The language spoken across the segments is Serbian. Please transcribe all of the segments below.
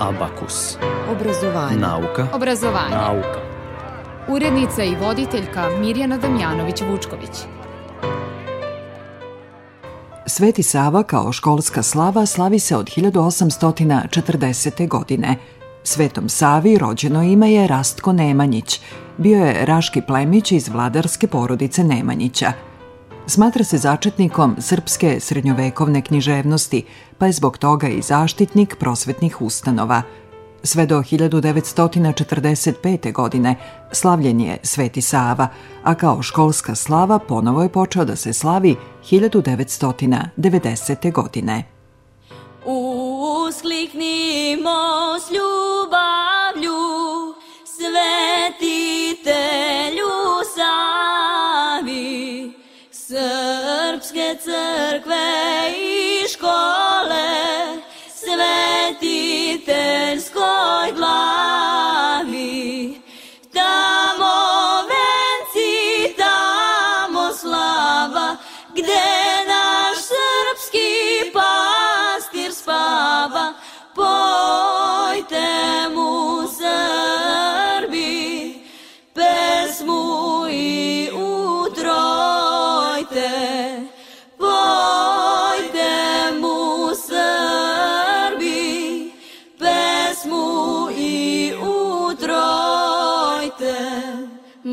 Abakus. Obrazovanje. Nauka. Obrazovanje. Nauka. Urednica i voditeljka Mirjana Damjanović-Vučković. Sveti Sava kao školska slava slavi se od 1840. godine. Svetom Savi rođeno ime je Rastko Nemanjić. Bio je raški plemić iz vladarske porodice Nemanjića – smatra se začetnikom srpske srednjovekovne književnosti, pa je zbog toga i zaštitnik prosvetnih ustanova. Sve do 1945. godine slavljen je Sveti Sava, a kao školska slava ponovo je počeo da se slavi 1990. godine. Uskliknimo s ljubavlju sve better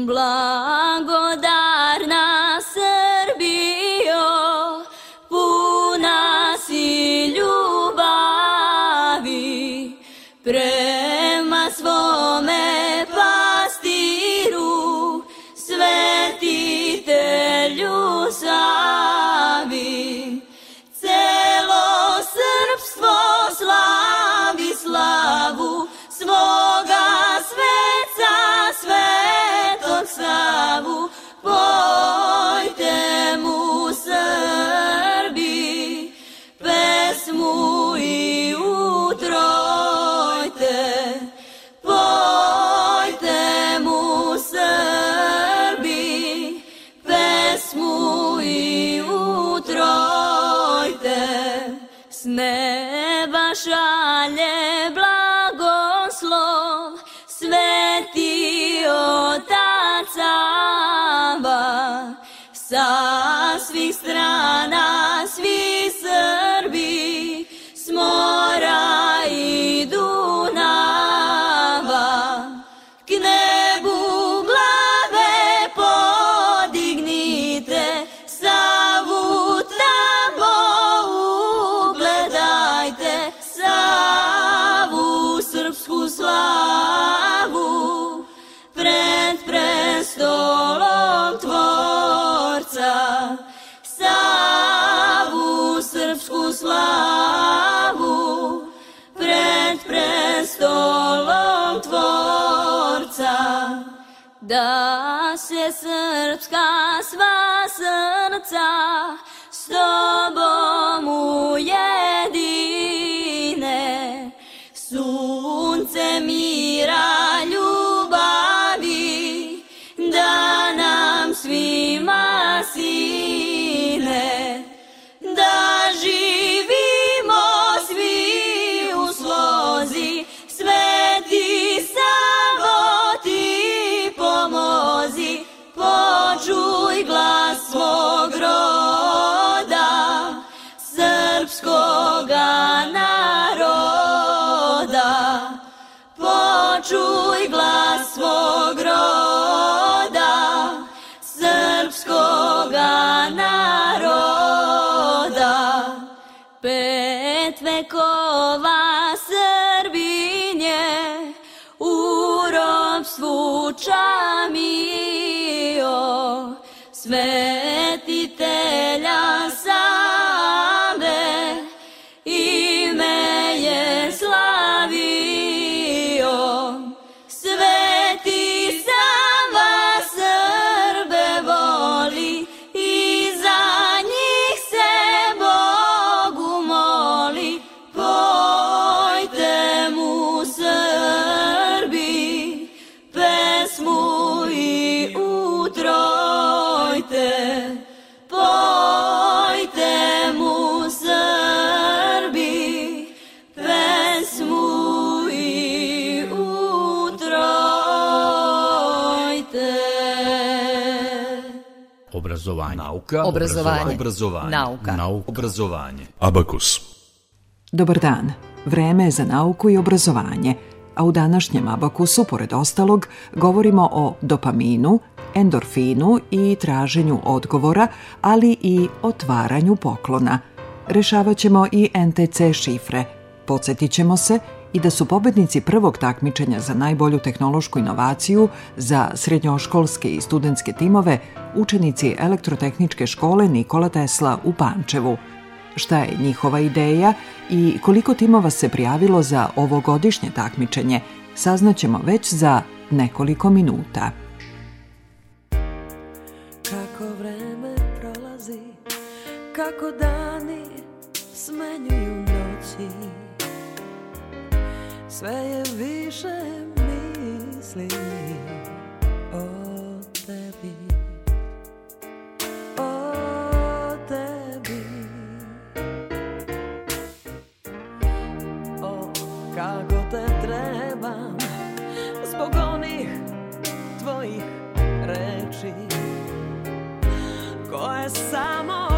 jumlah Da se srpska sva srca s tobom obrazovanje. Nauka, obrazovanje, obrazovanje, nauka, nauka. obrazovanje. Abakus. Dobar dan. Vreme je za nauku i obrazovanje, a u današnjem Abakusu, pored ostalog, govorimo o dopaminu, endorfinu i traženju odgovora, ali i otvaranju poklona. Rešavaćemo i NTC šifre. Podsjetit ćemo se – i da su pobednici prvog takmičenja za najbolju tehnološku inovaciju za srednjoškolske i studentske timove učenici elektrotehničke škole Nikola Tesla u Pančevu. Šta je njihova ideja i koliko timova se prijavilo za ovogodišnje takmičenje, saznaćemo već za nekoliko minuta. Kako vreme prolazi, kako dan sve je više mislim o tebi o tebi o kako te trebam zbog onih tvojih reči koje samo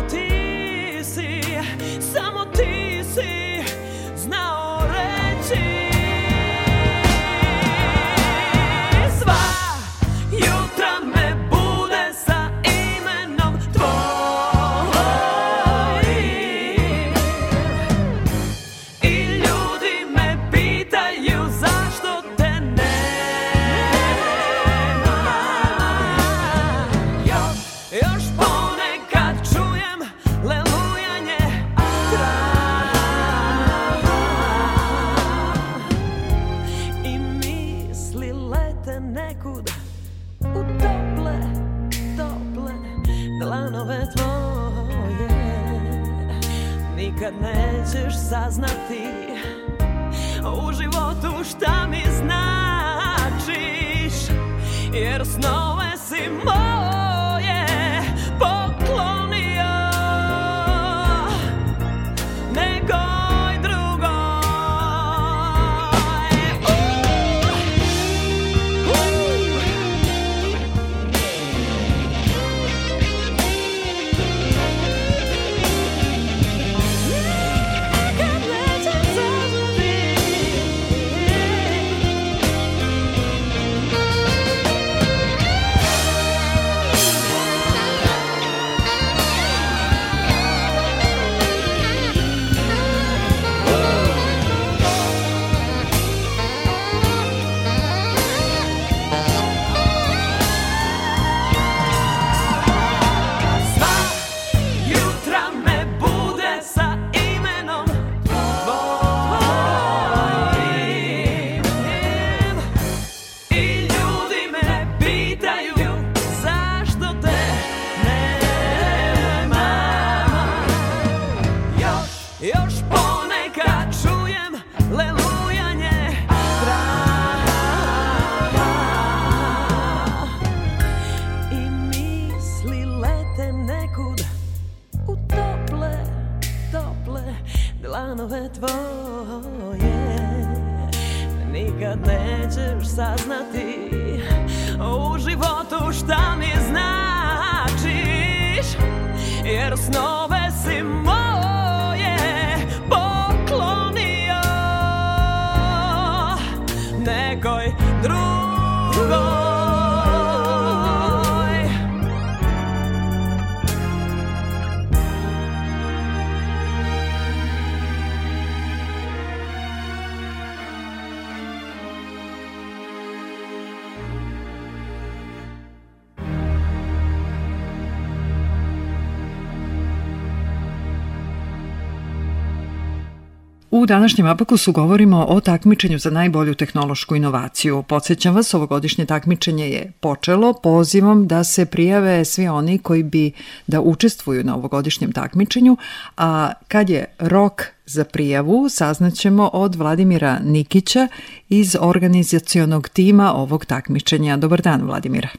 današnjem Abakusu govorimo o takmičenju za najbolju tehnološku inovaciju. Podsećam vas, ovogodišnje takmičenje je počelo pozivom da se prijave svi oni koji bi da učestvuju na ovogodišnjem takmičenju, a kad je rok za prijavu saznaćemo od Vladimira Nikića iz organizacionog tima ovog takmičenja. Dobar dan, Vladimira.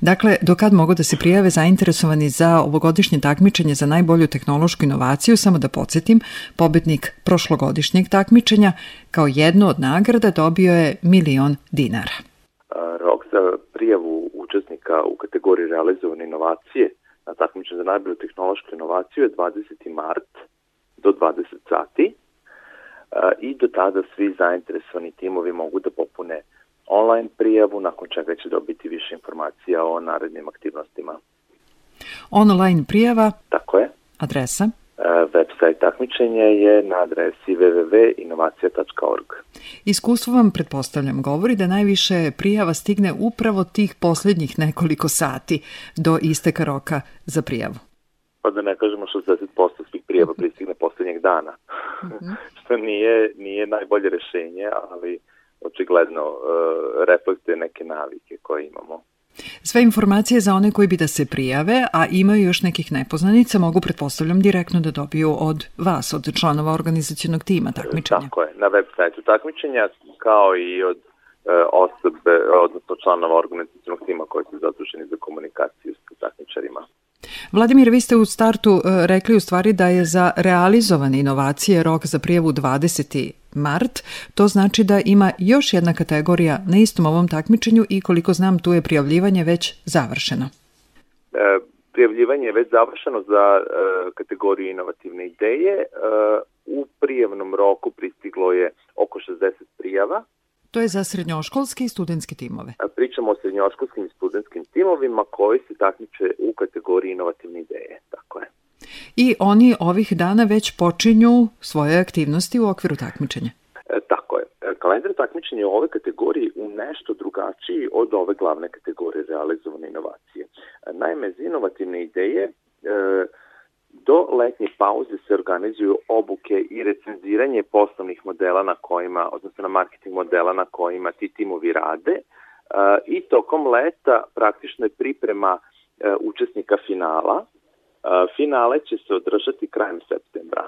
Dakle, dokad mogu da se prijave zainteresovani za ovogodišnje takmičenje za najbolju tehnološku inovaciju, samo da podsjetim, pobednik prošlogodišnjeg takmičenja kao jednu od nagrada dobio je milion dinara. Rok za prijavu učesnika u kategoriji realizovane inovacije na takmičenje za najbolju tehnološku inovaciju je 20. mart do 20 sati i do tada svi zainteresovani timovi mogu da popune uh, online prijavu, nakon čega će dobiti više informacija o narednim aktivnostima. Online prijava? Tako je. Adresa? E, sajt takmičenja je na adresi www.inovacija.org. Iskustvo vam, pretpostavljam, govori da najviše prijava stigne upravo tih poslednjih nekoliko sati do isteka roka za prijavu. Pa da ne kažemo 60% svih prijava pristigne poslednjeg dana, mhm. što nije, nije najbolje rešenje, ali očigledno e, reflekte neke navike koje imamo. Sve informacije za one koji bi da se prijave, a imaju još nekih nepoznanica, mogu pretpostavljam direktno da dobiju od vas, od članova organizacijonog tima takmičenja. Tako je, na web sajtu takmičenja kao i od e, osobe, odnosno članova organizacijonog tima koji su zaduženi za komunikaciju sa takmičarima. Vladimir, vi ste u startu e, rekli u stvari da je za realizovane inovacije rok za prijavu 20 mart, to znači da ima još jedna kategorija na istom ovom takmičenju i koliko znam tu je prijavljivanje već završeno. E, prijavljivanje je već završeno za e, kategoriju inovativne ideje. E, u prijevnom roku pristiglo je oko 60 prijava. To je za srednjoškolske i studentske timove. E, pričamo o srednjoškolskim i studentskim timovima koji se takmiče u kategoriji inovativne ideje. Tako je. I oni ovih dana već počinju svoje aktivnosti u okviru takmičenja. E, tako je. E, kalendar takmičenja u ove kategoriji u nešto drugačiji od ove glavne kategorije realizovane inovacije. E, naime, za inovativne ideje Do letnje pauze se organizuju obuke i recenziranje poslovnih modela na kojima, odnosno na marketing modela na kojima ti timovi rade i tokom leta praktično je priprema učesnika finala Finale će se održati krajem septembra.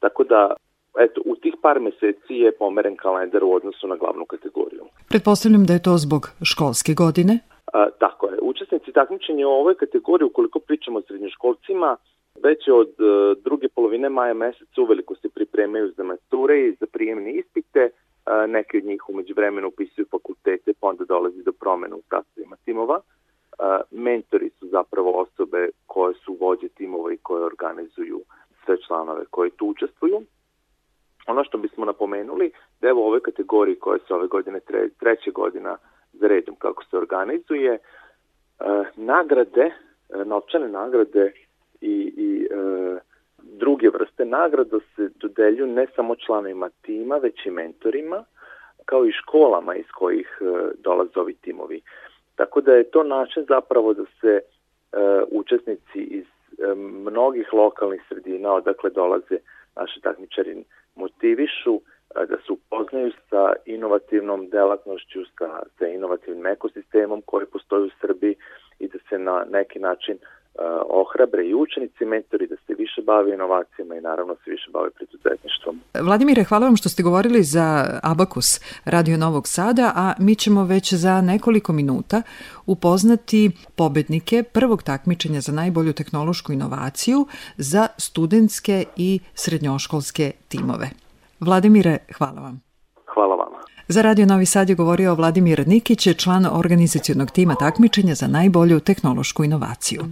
Tako da eto, u tih par meseci je pomeren kalendar u odnosu na glavnu kategoriju. Pretpostavljam da je to zbog školske godine? A, tako je. Učesnici takmičenja u ovoj kategoriji, ukoliko pričamo o srednjoškolcima, već od e, druge polovine maja meseca uveliko se pripremaju za mature i za prijemne ispite. E, neki od njih umeđu vremena upisuju fakultete, pa onda dolazi do promena u sastavima timova mentori su zapravo osobe koje su vođe timova i koje organizuju sve članove koji tu učestvuju. Ono što bismo napomenuli, da evo u ovoj kategoriji koja se ove godine tre, treća godina za redom kako se organizuje, e, nagrade, e, novčane nagrade i, i e, druge vrste nagrada se dodelju ne samo članovima tima, već i mentorima, kao i školama iz kojih dolaze ovi timovi. Tako da je to način zapravo da se e, učesnici iz e, mnogih lokalnih sredina odakle dolaze naši takmičari motivišu e, da se upoznaju sa inovativnom delatnošću, sa, sa inovativnim ekosistemom koji postoji u Srbiji i da se na neki način ohrabre i učenici, mentori da se više bave inovacijama i naravno se više bave preduzetništvom. Vladimire, hvala vam što ste govorili za Abakus Radio Novog Sada, a mi ćemo već za nekoliko minuta upoznati pobednike prvog takmičenja za najbolju tehnološku inovaciju za studentske i srednjoškolske timove. Vladimire, hvala vam. Za Radio Novi Sad je govorio Vladimir Nikić, član organizacijonog tima takmičenja za najbolju tehnološku inovaciju.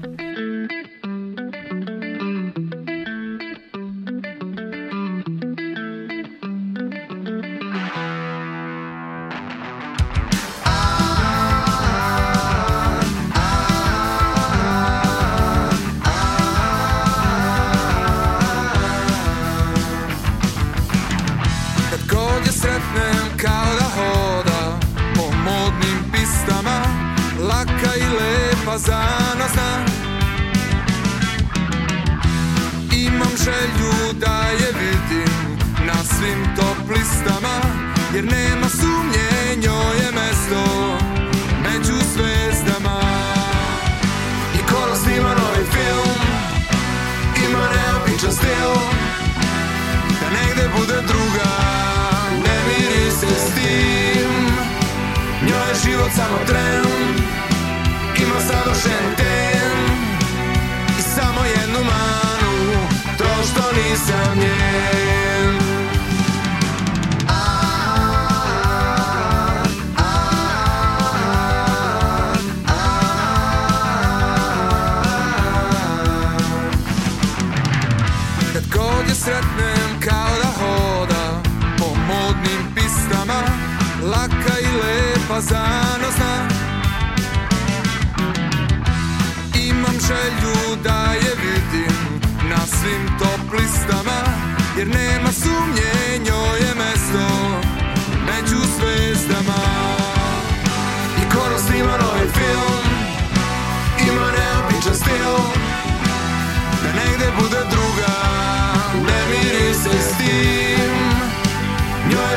zamazana Imam želju da je vidim na svim top listama Jer nema sumnje njoj je mesto među zvezdama I kolo snima novi film Ima neobičan stil Da negde bude druga Ne miri se s tim Njoj je život samo tren narušen I samo jednu manu, to što nisam njen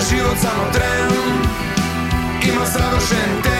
život samo tren Ima savršen teren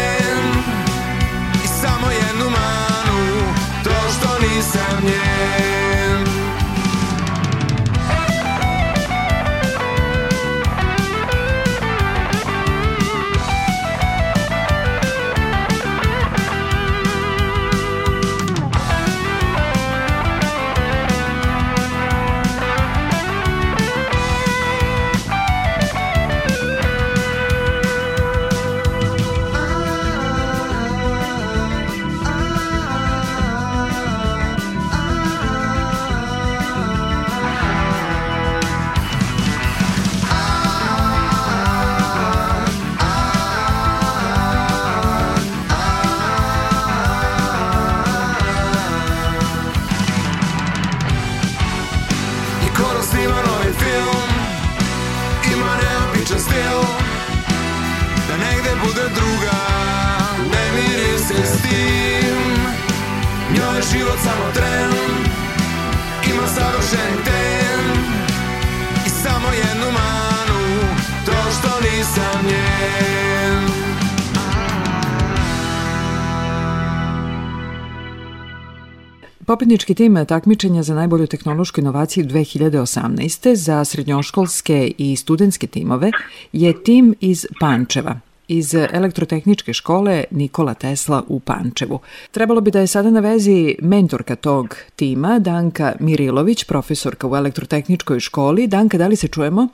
Pobednički tim takmičenja za najbolju tehnološku inovaciju 2018. za srednjoškolske i studentske timove je tim iz Pančeva iz elektrotehničke škole Nikola Tesla u Pančevu. Trebalo bi da je sada na vezi mentorka tog tima, Danka Mirilović, profesorka u elektrotehničkoj školi. Danka, da li se čujemo?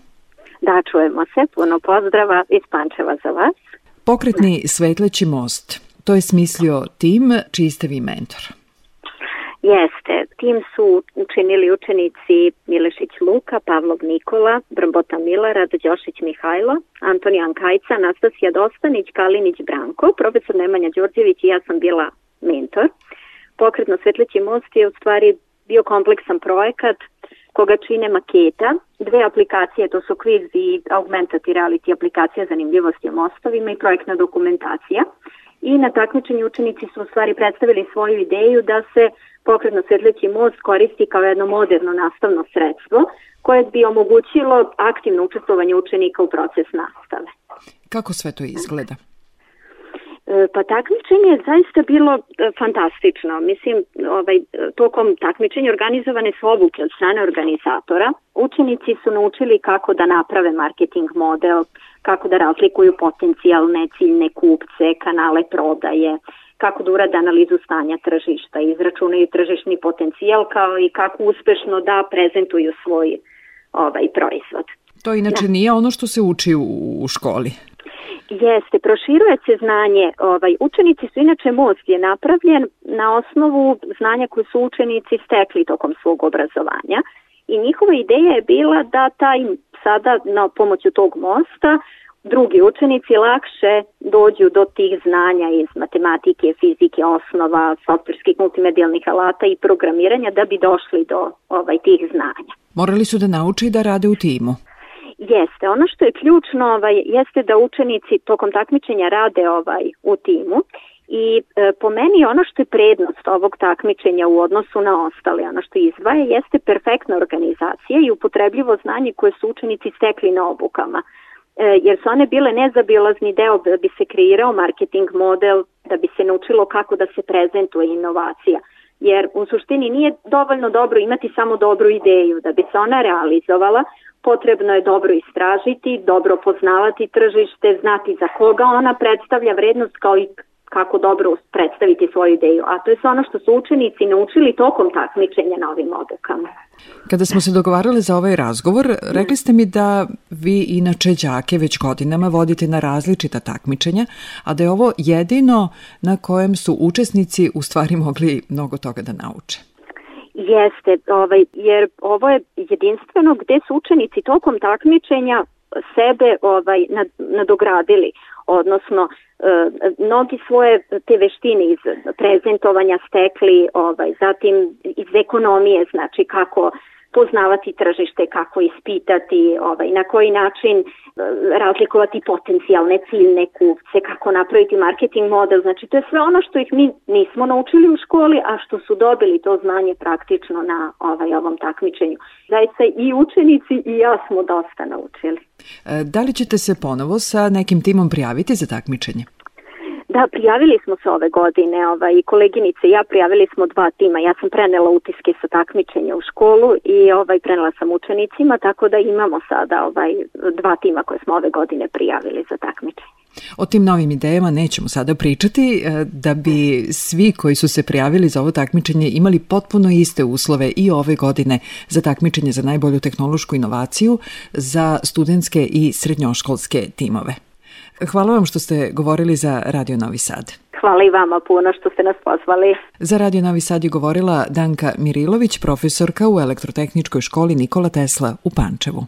Da, čujemo se. Puno pozdrava iz Pančeva za vas. Pokretni svetleći most. To je smislio tim čiji ste vi mentor. Jeste, tim su učinili učenici Milešić Luka, Pavlov Nikola, Brbota Milara, Đošić Mihajlo, Antonijan Kajca, Nastasija Dostanić, Kalinić Branko, profesor Nemanja Đorđević i ja sam bila mentor. Pokretno Svetleći most je u stvari bio kompleksan projekat koga čine maketa, dve aplikacije, to su quiz i augmented reality aplikacija zanimljivosti o mostovima i projektna dokumentacija. I na takmičenju učenici su u stvari predstavili svoju ideju da se pokretno svetleći mozg koristi kao jedno moderno nastavno sredstvo koje bi omogućilo aktivno učestvovanje učenika u proces nastave. Kako sve to izgleda? E, pa takmičenje je zaista bilo e, fantastično. Mislim, ovaj, tokom takmičenja organizovane su obuke od strane organizatora. Učenici su naučili kako da naprave marketing model, kako da razlikuju potencijalne ciljne kupce, kanale prodaje, kako da urade analizu stanja tržišta, izračunaju tržišni potencijal kao i kako uspešno da prezentuju svoj ovaj proizvod. To inače da. nije ono što se uči u, u školi. Jeste, proširuje se znanje. Ovaj, učenici su inače most je napravljen na osnovu znanja koje su učenici stekli tokom svog obrazovanja i njihova ideja je bila da taj sada na pomoću tog mosta drugi učenici lakše dođu do tih znanja iz matematike, fizike, osnova, softverskih multimedijalnih alata i programiranja da bi došli do ovaj tih znanja. Morali su da nauče i da rade u timu. Jeste, ono što je ključno ovaj, jeste da učenici tokom takmičenja rade ovaj u timu i e, po meni ono što je prednost ovog takmičenja u odnosu na ostale, ono što izdvaja jeste perfektna organizacija i upotrebljivo znanje koje su učenici stekli na obukama. E, jer su one bile nezabilazni deo da bi se kreirao marketing model, da bi se naučilo kako da se prezentuje inovacija. Jer u suštini nije dovoljno dobro imati samo dobru ideju, da bi se ona realizovala, potrebno je dobro istražiti, dobro poznavati tržište, znati za koga ona predstavlja vrednost kao i kako dobro predstaviti svoju ideju, a to je sve ono što su učenici naučili tokom takmičenja na ovim obukama. Kada smo se dogovarali za ovaj razgovor, rekli ste mi da vi inače đake već godinama vodite na različita takmičenja, a da je ovo jedino na kojem su učesnici u stvari mogli mnogo toga da nauče. Jeste, ovaj, jer ovo je jedinstveno gde su učenici tokom takmičenja sebe ovaj, nad, nadogradili odnosno e, mnogi svoje te veštine iz prezentovanja stekli, ovaj, zatim iz ekonomije, znači kako poznavati tržište, kako ispitati, ovaj, na koji način e, razlikovati potencijalne ciljne kupce, kako napraviti marketing model. Znači to je sve ono što ih mi nismo naučili u školi, a što su dobili to znanje praktično na ovaj, ovom takmičenju. Zaista i učenici i ja smo dosta naučili. E, da li ćete se ponovo sa nekim timom prijaviti za takmičenje? Da, prijavili smo se ove godine, ovaj, koleginice i ja prijavili smo dva tima. Ja sam prenela utiske sa takmičenja u školu i ovaj prenela sam učenicima, tako da imamo sada ovaj dva tima koje smo ove godine prijavili za takmičenje. O tim novim idejama nećemo sada pričati, e, da bi svi koji su se prijavili za ovo takmičenje imali potpuno iste uslove i ove godine za takmičenje za najbolju tehnološku inovaciju za studentske i srednjoškolske timove. Hvala vam što ste govorili za Radio Novi Sad. Hvala i vama puno što ste nas pozvali. Za Radio Novi Sad je govorila Danka Mirilović, profesorka u Elektrotehničkoj školi Nikola Tesla u Pančevu.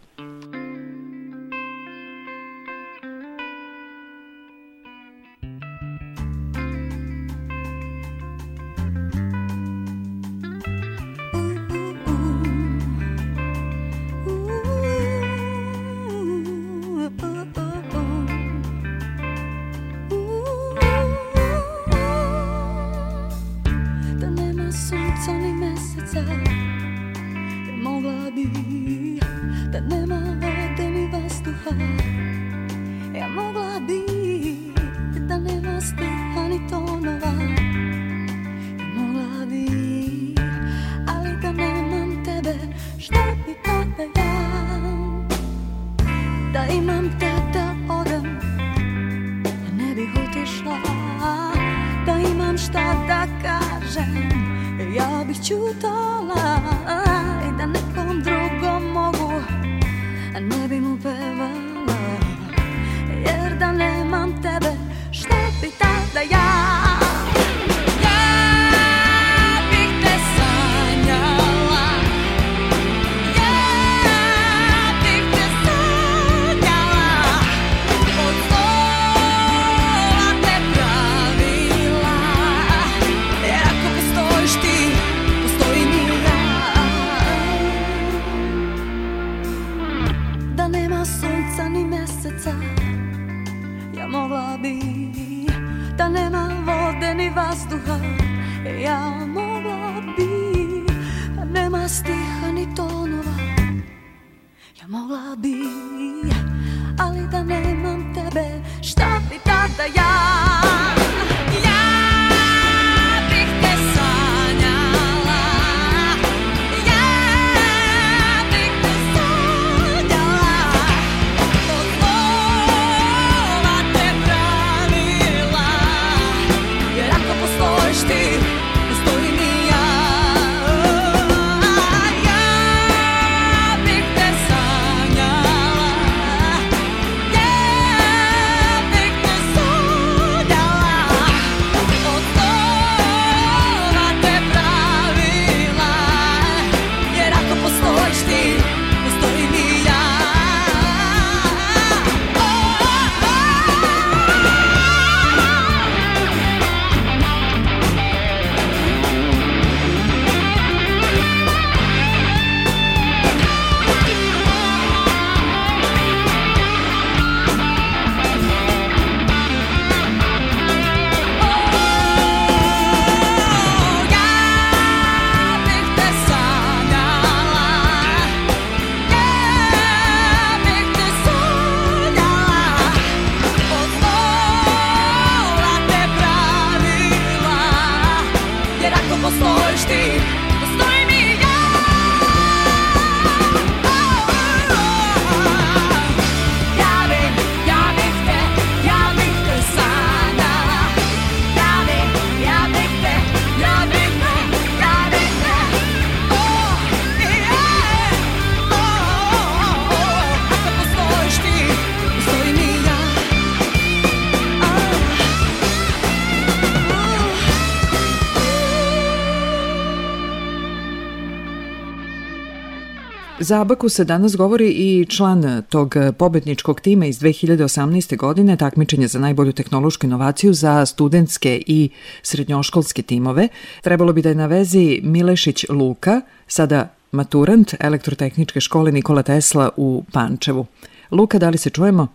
Za se danas govori i član tog pobedničkog tima iz 2018. godine, takmičenje za najbolju tehnološku inovaciju za studentske i srednjoškolske timove. Trebalo bi da je na vezi Milešić Luka, sada maturant elektrotehničke škole Nikola Tesla u Pančevu. Luka, da li se čujemo?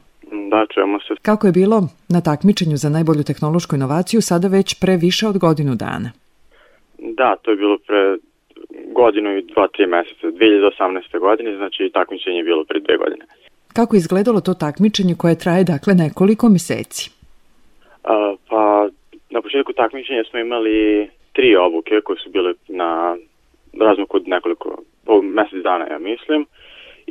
Da, čujemo se. Kako je bilo na takmičenju za najbolju tehnološku inovaciju sada već pre više od godinu dana? Da, to je bilo pre godinu i dva, tri meseca, 2018. godine, znači takmičenje je bilo pre dve godine. Kako je izgledalo to takmičenje koje traje dakle nekoliko meseci? A, pa na početku takmičenja smo imali tri obuke koje su bile na razmaku od nekoliko, po mesec dana ja mislim,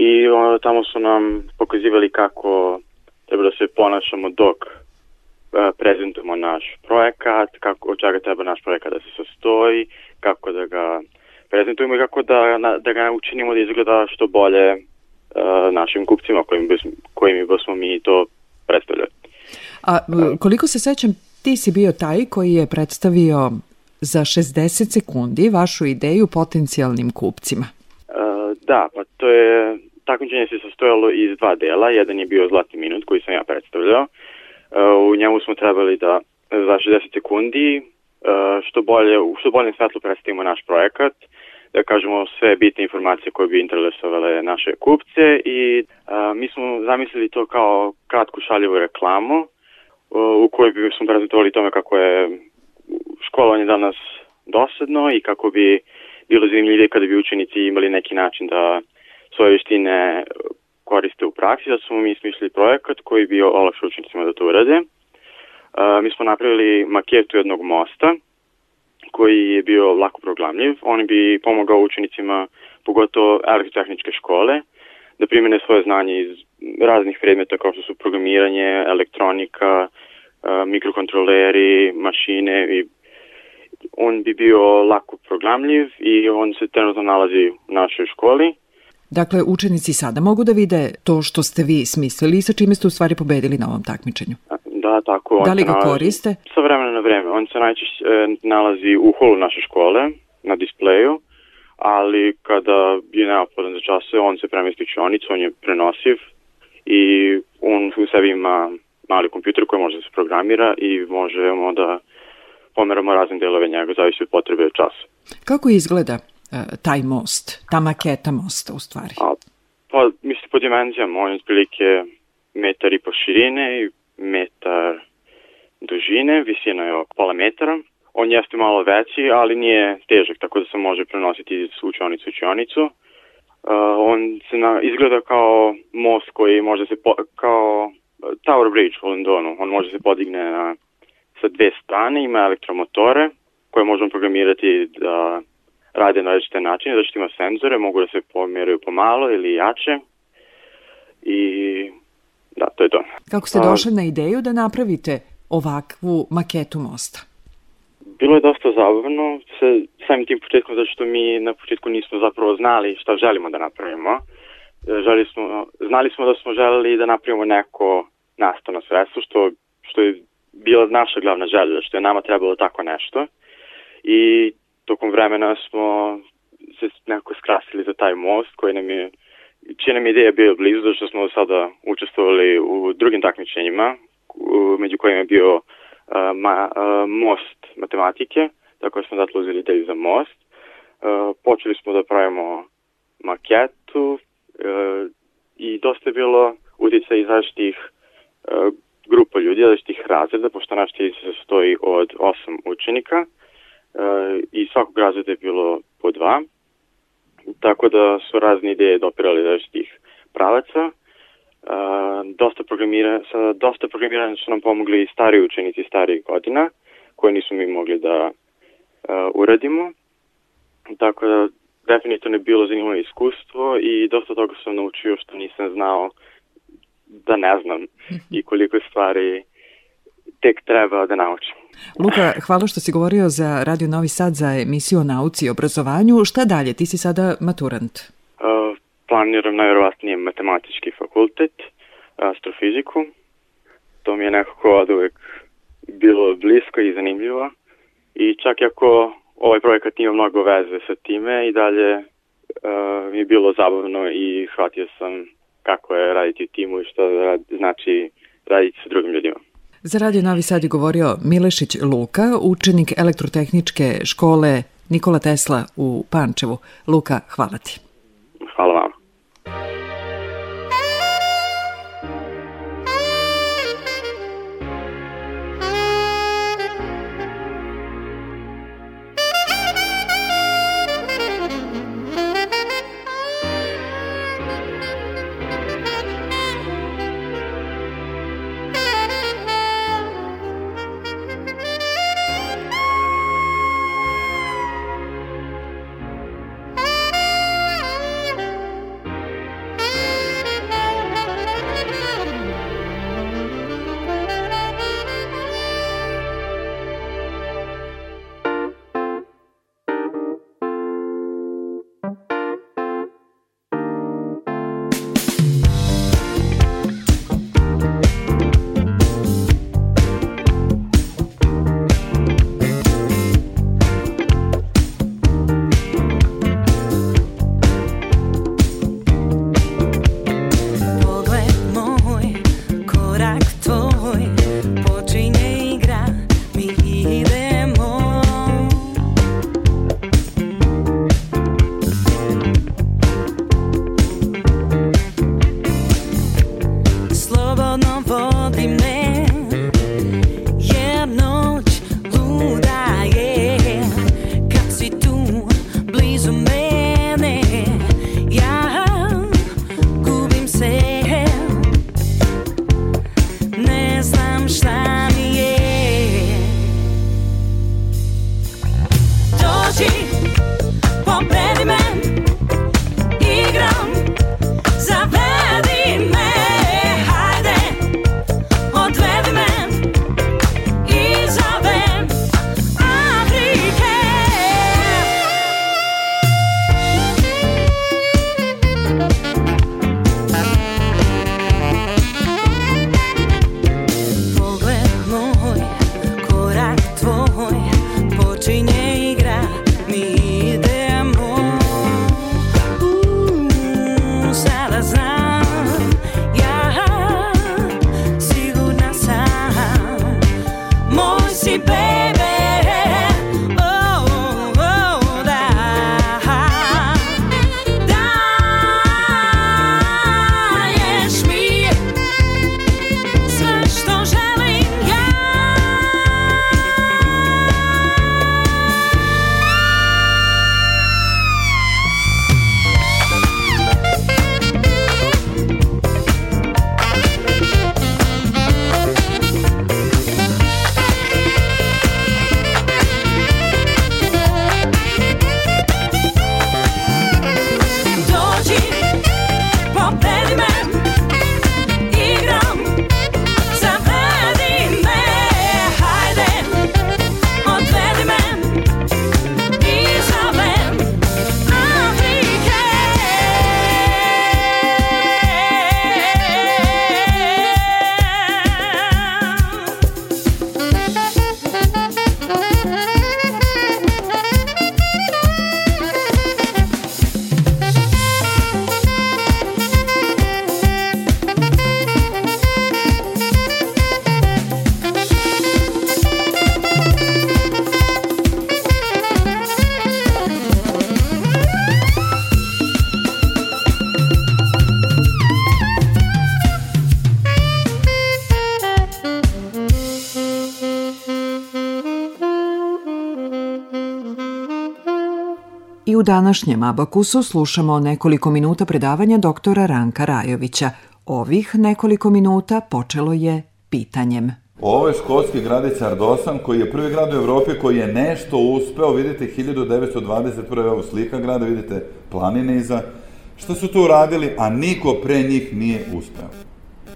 i o, tamo su nam pokazivali kako treba da se ponašamo dok e, prezentujemo naš projekat, kako, od čega treba naš projekat da se sastoji, kako da ga prezentujemo i kako da, na, da ga učinimo da izgleda što bolje uh, našim kupcima kojim, bis, kojim bismo mi to predstavljali. A koliko se sećam, ti si bio taj koji je predstavio za 60 sekundi vašu ideju potencijalnim kupcima. Uh, da, pa to je takmičenje se sastojalo iz dva dela. Jedan je bio Zlatni minut koji sam ja predstavljao. E, u njemu smo trebali da za 60 sekundi što bolje, u što boljem svetlu predstavimo naš projekat da kažemo, sve bitne informacije koje bi interesovale naše kupce i a, mi smo zamislili to kao kratku šaljivu reklamu u kojoj bi smo prezentovali tome kako je školovanje danas dosadno i kako bi bilo zanimljivije kada bi učenici imali neki način da svoje veštine koriste u praksi, da smo mi smislili projekat koji bi olakšao učenicima da to urade. mi smo napravili maketu jednog mosta koji je bio lako proglamljiv. On bi pomogao učenicima, pogotovo elektrotehničke škole, da primene svoje znanje iz raznih predmeta kao što su programiranje, elektronika, e, mikrokontroleri, mašine i on bi bio lako proglamljiv i on se trenutno nalazi u našoj školi. Dakle, učenici sada mogu da vide to što ste vi smislili i sa čime ste u stvari pobedili na ovom takmičenju. Da, tako. Da li ga koriste? Sa vremena vreme. On se najčešće e, nalazi u holu naše škole, na displeju, ali kada je neophodan za čase, on se premesti u učionicu, on je prenosiv i on u sebi ima mali kompjuter koji može da se programira i možemo da pomeramo razne delove njega, zavisi od potrebe časa. Kako izgleda uh, taj most, ta maketa mosta u stvari? A, pa, mislim po dimenzijama, on je otprilike metar i po širine i metar dužine, visina je oko pola metara. On jeste malo veći, ali nije težak, tako da se može prenositi iz učionicu u učionicu. Uh, on se na, izgleda kao most koji može se, po, kao uh, Tower Bridge u Londonu. On može se podigne na, sa dve strane, ima elektromotore koje možemo programirati da rade na različite načine, znači ima senzore, mogu da se pomeraju pomalo ili jače i da, to je to. Kako ste došli A... na ideju da napravite ovakvu maketu mosta? Bilo je dosta zabavno, sa samim tim početkom, zato što mi na početku nismo zapravo znali šta želimo da napravimo. Želi smo, znali smo da smo želeli da napravimo neko nastavno sredstvo, što, što je bila naša glavna želja, što je nama trebalo tako nešto. I tokom vremena smo se nekako skrasili za taj most koji nam je čija nam ideja bio blizu, što smo sada učestvovali u drugim takmičenjima među kojima je bio ma, most matematike, tako da smo odatle uzeli ideju za most. Počeli smo da pravimo maketu i dosta je bilo utica iz različitih grupa ljudi, različitih razreda, pošto naš tim se sastoji od osam učenika i svakog razreda je bilo po dva, tako da su razne ideje dopirali različitih pravaca dosta, programira, sa dosta programiranja su nam pomogli stari učenici starijih godina, koje nismo mi mogli da uh, uradimo. Tako da definitivno je bilo zanimljivo iskustvo i dosta toga sam naučio što nisam znao da ne znam i koliko stvari tek treba da naučim. Luka, hvala što si govorio za Radio Novi Sad za emisiju o nauci i obrazovanju. Šta dalje? Ti si sada maturant. Uh, planiram najverovatnije matematički fakultet, astrofiziku. To mi je nekako od uvek bilo blisko i zanimljivo. I čak ako ovaj projekat nije mnogo veze sa time i dalje uh, mi je bilo zabavno i shvatio sam kako je raditi u timu i što rad, znači raditi sa drugim ljudima. Za Radio Novi Sad je govorio Milešić Luka, učenik elektrotehničke škole Nikola Tesla u Pančevu. Luka, hvala ti. današnjem Abakusu slušamo nekoliko minuta predavanja doktora Ranka Rajovića. Ovih nekoliko minuta počelo je pitanjem. Ovo je školski gradić Ardosan koji je prvi grad u Evropi koji je nešto uspeo, vidite 1921. Evo slika grada, vidite planine iza. Šta su tu uradili, a niko pre njih nije uspeo.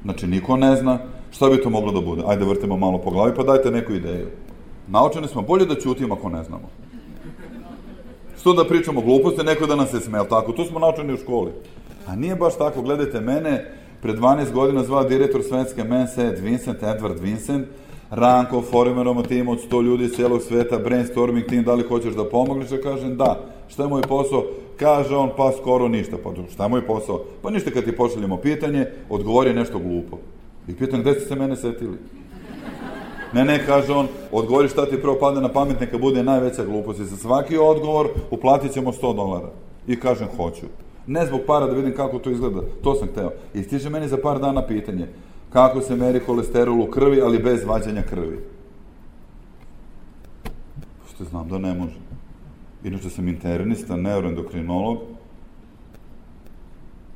Znači niko ne zna šta bi to moglo da bude. Ajde vrtimo malo po glavi pa dajte neku ideju. Naučeni smo bolje da ćutimo ako ne znamo. Što da pričamo gluposti, neko da nam se smeje, ali tako, to smo naučeni u školi. A nije baš tako, gledajte, mene pre 12 godina zvao direktor svenske mense Ed Vincent, Edward Vincent, Ranko, formiramo tim od 100 ljudi iz celog sveta, brainstorming tim, da li hoćeš da pomogneš? Ja kažem da. Šta je moj posao? Kaže on, pa skoro ništa. Pa šta je moj posao? Pa ništa kad ti pošaljemo pitanje, odgovori nešto glupo. I pitan, gde ste se mene setili? Ne, ne, kaže on, odgovori šta ti prvo padne na pamet, neka bude najveća glupost. I za svaki odgovor uplatit ćemo 100 dolara. I kažem, hoću. Ne zbog para da vidim kako to izgleda, to sam hteo. I stiže meni za par dana pitanje, kako se meri kolesterol u krvi, ali bez vađanja krvi. Što znam da ne može. Inače sam internista, neuroendokrinolog.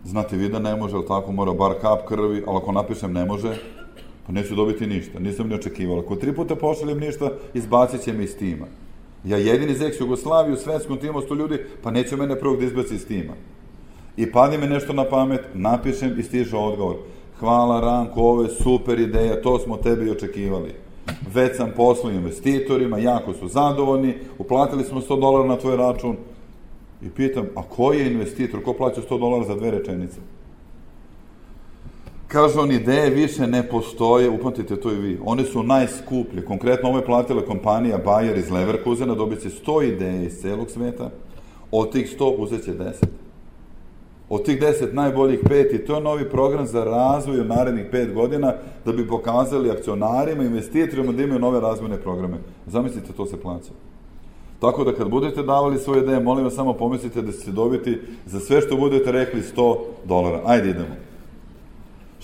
Znate vi da ne može, ali tako mora bar kap krvi, ali ako napišem ne može, Pa neću dobiti ništa, nisam ni očekivala. Ako tri puta pošaljem ništa, izbacit će me iz tima. Ja jedini zeks Jugoslaviju, svetskom timu, sto ljudi, pa neće mene prvog da izbaci iz tima. I padi mi nešto na pamet, napišem i stiže odgovor. Hvala Ranko, ovo je super ideja, to smo tebi očekivali. Već sam poslao investitorima, jako su zadovoljni, uplatili smo 100 dolara na tvoj račun. I pitam, a ko je investitor, ko plaća 100 dolara za dve rečenice? Kažu on, ideje više ne postoje, upamtite to i vi. One su najskuplje. Konkretno, ovo je platila kompanija Bayer iz Leverkusena, dobit će 100 ideje iz celog sveta, od tih 100 uzet će 10. Od tih 10 najboljih pet i to je novi program za razvoj u narednih 5 godina da bi pokazali akcionarima, investitorima da imaju nove razvojne programe. Zamislite, to se plaća. Tako da kad budete davali svoje ideje, molim vas samo pomislite da ćete dobiti za sve što budete rekli 100 dolara. Ajde idemo.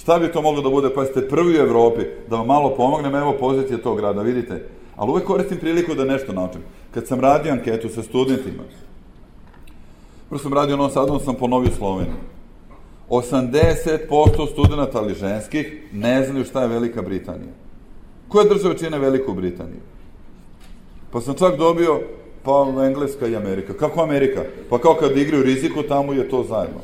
Šta bi to moglo da bude? Pa ste prvi u Evropi, da vam malo pomognem, evo pozicija tog grada, vidite. Ali uvek koristim priliku da nešto naučim. Kad sam radio anketu sa studentima, prvo sam radio u Novom Sadu, sam ponovio Sloveniju. 80% studenta, ali ženskih, ne znaju šta je Velika Britanija. Koja država čine Veliku Britaniju? Pa sam čak dobio, pa Engleska i Amerika. Kako Amerika? Pa kao kad igraju riziko, tamo je to zajedno.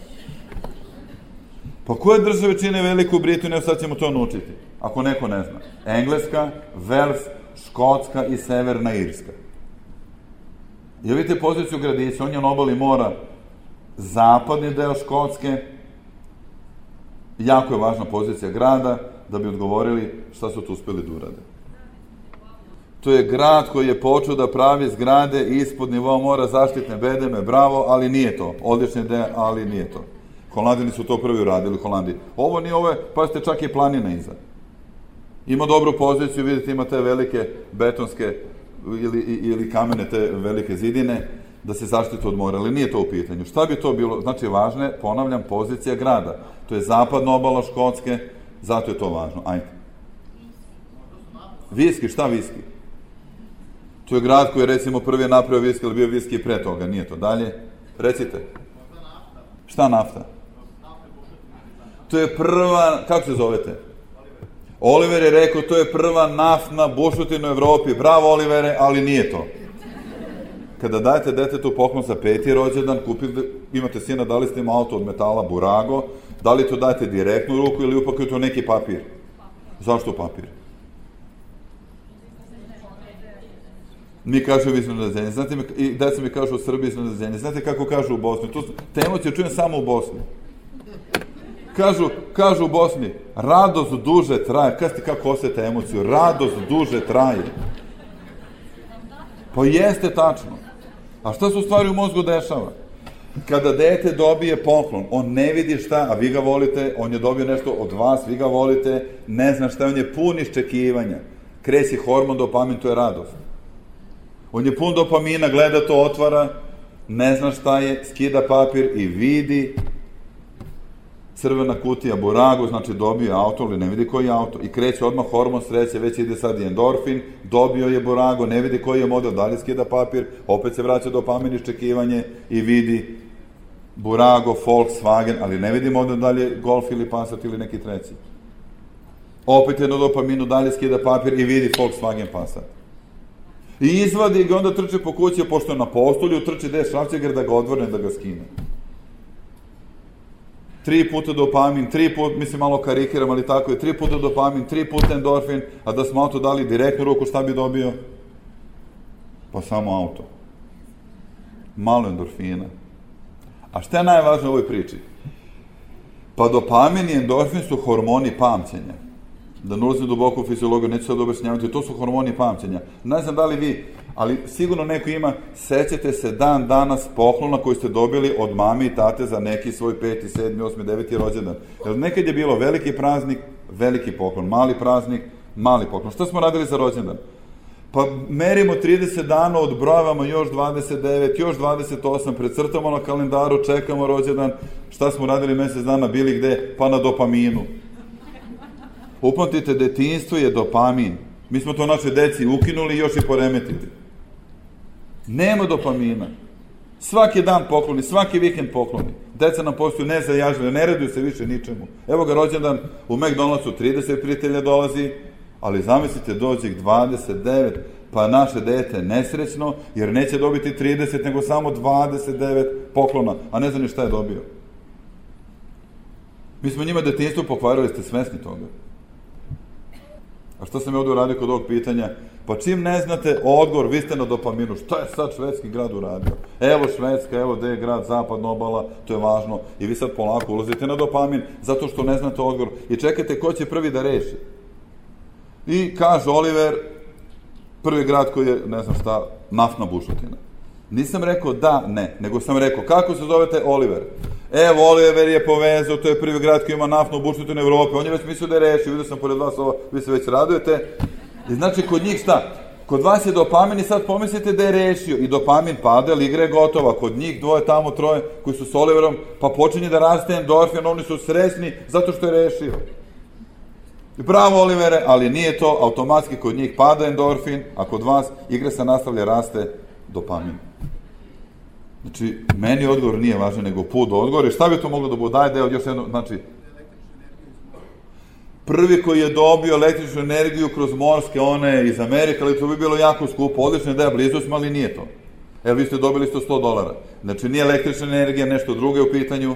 Pa koje države čine Veliku Britaniju, sad ćemo to naučiti, ako neko ne zna. Engleska, Vels, Škotska i Severna Irska. I vidite poziciju gradića, on je na obali mora, zapadni deo Škotske, jako je važna pozicija grada, da bi odgovorili šta su tu uspeli da urade. To je grad koji je počeo da pravi zgrade ispod nivoa mora zaštitne bedeme, bravo, ali nije to. Odlična ideja, ali nije to. Holandini su to prvi uradili, Holandiji. Ovo nije ovo, pazite, čak je planina iza. Ima dobru poziciju, vidite, ima te velike betonske ili, ili kamene, te velike zidine, da se zaštite od mora, ali nije to u pitanju. Šta bi to bilo? Znači, važna je, ponavljam, pozicija grada. To je zapadna obala Škotske, zato je to važno. Ajde. Viski, šta viski? To je grad koji je, recimo, prvi je napravio viski, ali bio viski pre toga, nije to dalje. Recite. Šta nafta? to je prva, kako se zovete? Oliver je rekao, to je prva naftna bušotina u Evropi. Bravo, Olivere, ali nije to. Kada dajete detetu poklon za peti rođendan, kupite, imate sina, dali ste im auto od metala Burago, da li to dajete direktnu ruku ili upakujete u neki papir? Zašto papir? Mi kažemo iznenađenje. Znate, i deca mi kažu u Srbiji iznenađenje. Znate kako kažu u Bosni? To, te emocije čujem samo u Bosni. Kažu, kažu u Bosni, radost duže traje. Kad ste kako osete emociju? Radost duže traje. Pa jeste tačno. A šta se u stvari u mozgu dešava? Kada dete dobije poklon, on ne vidi šta, a vi ga volite, on je dobio nešto od vas, vi ga volite, ne zna šta, on je pun iščekivanja. Kreći hormon dopamin, to je radost. On je pun dopamina, gleda to, otvara, ne zna šta je, skida papir i vidi crvena kutija, borago, znači dobio je auto, ali ne vidi koji je auto. I kreće odmah hormon sreće, već ide sad i endorfin, dobio je borago, ne vidi koji je model, dalje skida papir, opet se vraća do pameni iščekivanje i vidi borago, Volkswagen, ali ne vidimo onda dalje Golf ili Passat ili neki treći. Opet jedno dopaminu, dalje skida papir i vidi Volkswagen Passat. I izvadi ga, onda trče po kući, pošto je na postolju, trče des šrafćegar da ga odvrne, da ga skine tri puta dopamin, tri puta, mislim malo karikiram, ali tako je, tri puta dopamin, tri puta endorfin, a da smo auto dali direktnu ruku, šta bi dobio? Pa samo auto. Malo endorfina. A šta je najvažnije u ovoj priči? Pa dopamin i endorfin su hormoni pamćenja. Da ne ulazim duboko u fiziologiju, neću sad objašnjavati, to su hormoni pamćenja. Ne znam da li vi ali sigurno neko ima, sećate se dan danas poklona koji ste dobili od mame i tate za neki svoj peti, sedmi, osmi, deveti rođendan. Jer nekad je bilo veliki praznik, veliki poklon, mali praznik, mali poklon. Šta smo radili za rođendan? Pa merimo 30 dana, odbrojavamo još 29, još 28, precrtamo na kalendaru, čekamo rođendan, šta smo radili mesec dana, bili gde? Pa na dopaminu. Upamtite, detinstvo je dopamin. Mi smo to našoj deci ukinuli i još i poremetili. Nema dopamina. Svaki dan pokloni, svaki vikend pokloni. Deca nam postaju nezajažljive, ne reduju se više ničemu. Evo ga rođendan, u McDonald'su 30 prijatelja dolazi, ali zamislite dođe 29, pa naše dete nesrećno, jer neće dobiti 30, nego samo 29 poklona, a ne zna ni šta je dobio. Mi smo njima detinjstvo pokvarili, ste svesni toga. A što sam ja ovde uradio kod ovog pitanja? Pa čim ne znate odgovor, vi ste na dopaminu. Šta je sad švedski grad uradio? Evo Švedska, evo gde je grad, zapadna obala, to je važno. I vi sad polako ulazite na dopamin, zato što ne znate odgovor. I čekate ko će prvi da reši. I kaže Oliver, prvi grad koji je, ne znam šta, naftna bušotina. Nisam rekao da, ne, nego sam rekao kako se zovete Oliver. Evo, Oliver je povezao, to je prvi grad koji ima naftnu bušotinu Evrope. On je već mislio da je rešio, vidio sam pored vas ovo, vi se već radujete. Znači, kod njih šta? Kod vas je dopamin i sad pomislite da je rešio. I dopamin pada, ali igra je gotova. Kod njih dvoje, tamo troje, koji su s Oliverom, pa počinje da raste endorfin, oni su sresni zato što je rešio. I bravo Olivere, ali nije to, automatski kod njih pada endorfin, a kod vas igra se nastavlja, raste dopamin. Znači, meni odgovor nije važan, nego put do odgovora. Šta bi to moglo da bude? Ajde, još jedno, znači, prvi koji je dobio električnu energiju kroz morske one iz Amerike, ali to bi bilo jako skupo. odlično da je blizu smo, ali nije to. Evo, vi ste dobili 100 dolara. Znači, nije električna energija, nešto drugo je u pitanju.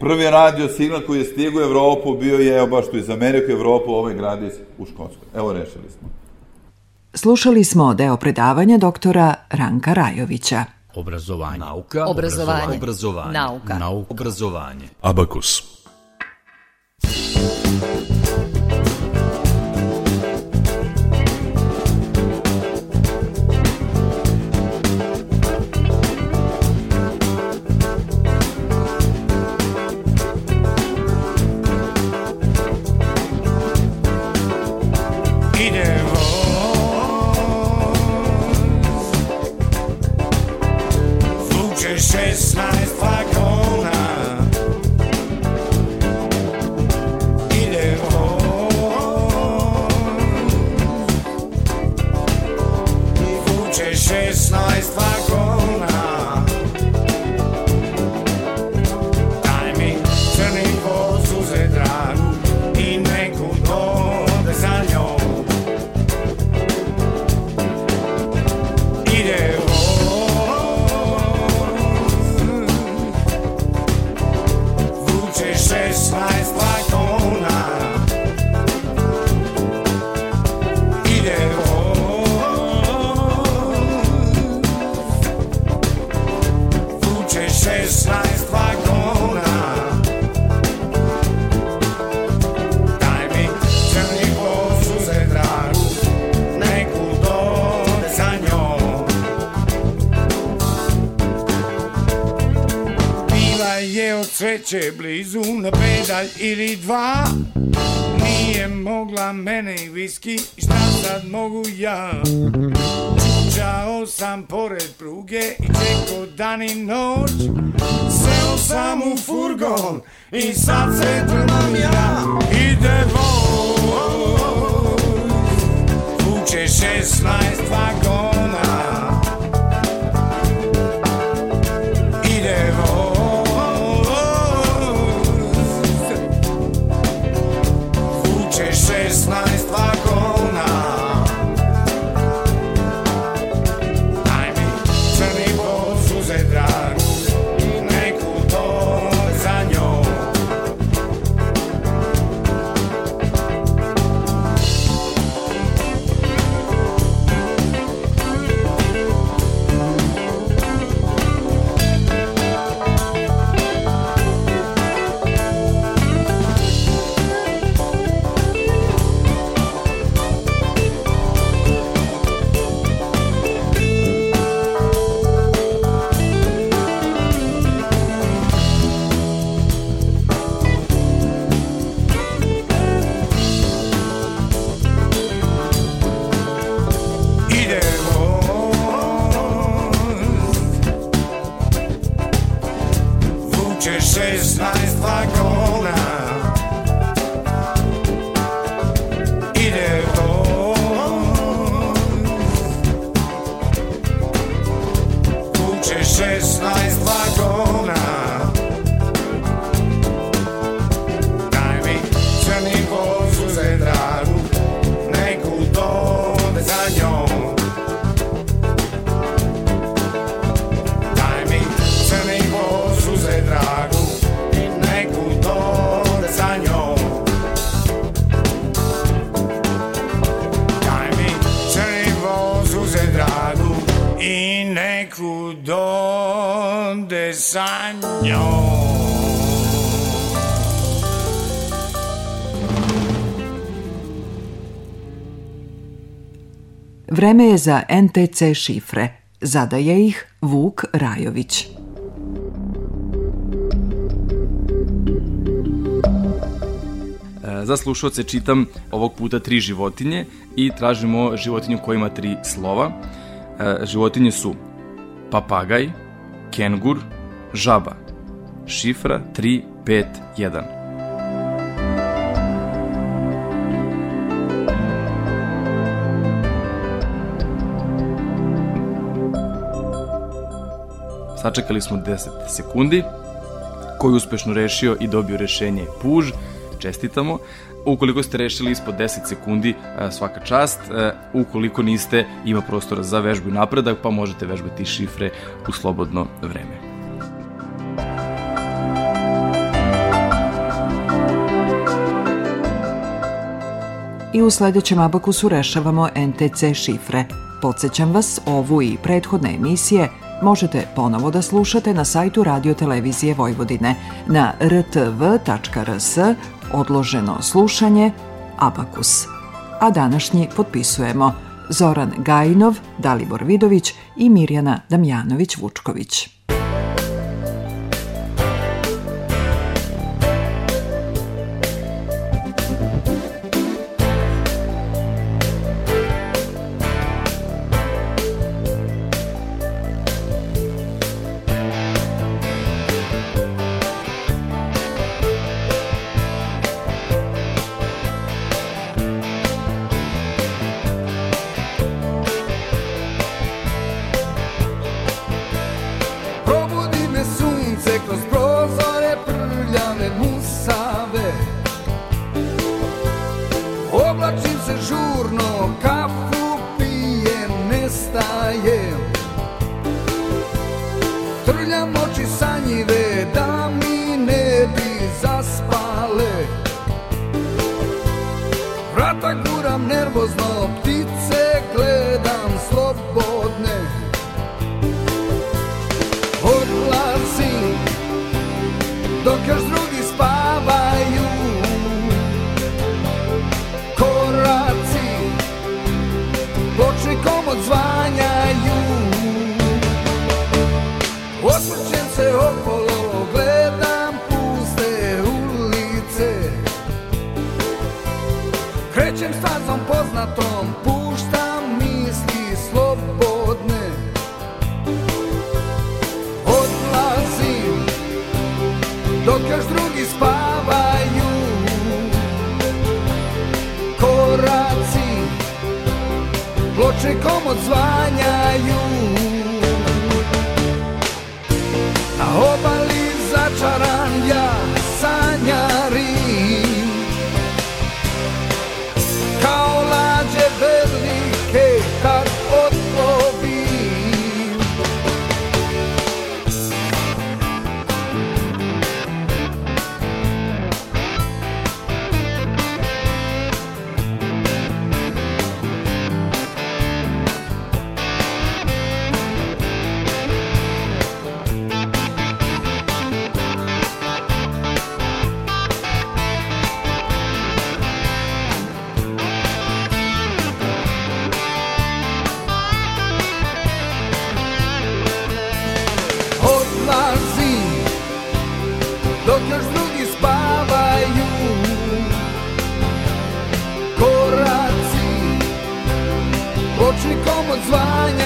Prvi radio signal koji je stigu u Evropu bio je, evo baš tu iz Amerike, Evropu, ovaj gradić u Škotskoj. Evo, rešili smo. Slušali smo deo predavanja doktora Ranka Rajovića. Obrazovanje. Nauka. Obrazovanje. Obrazovanje. Nauka. Nauka. Obrazovanje. Abakus. Thank you. sreće blizu na pedalj ili dva Nije mogla mene i viski, šta sad mogu ja Čao sam pored pruge i čekao dan i noć Seo sam u furgon i sad se trmam ja Ide voz, vuče šestnaest vagona Czy 16 korna sanjao Vreme je za NTC šifre. Zadaje ih Vuk Rajović. E, za slušalce čitam ovog puta tri životinje i tražimo životinju koja ima tri slova. E, životinje su papagaj, kengur žaba. Šifra 351. Sačekali smo 10 sekundi, koji uspešno rešio i dobio rešenje puž, čestitamo. Ukoliko ste rešili ispod 10 sekundi, e, svaka čast. E, ukoliko niste, ima prostora za vežbu i napredak, pa možete vežbati šifre u slobodno vreme. u sledećem abakusu rešavamo NTC šifre. Podsećam vas, ovu i prethodne emisije možete ponovo da slušate na sajtu Radio Televizije Vojvodine na rtv.rs odloženo slušanje Abakus. A današnji potpisujemo Zoran Gajinov, Dalibor Vidović i Mirjana Damjanović-Vučković. cause Мальчиком от званяю und zwar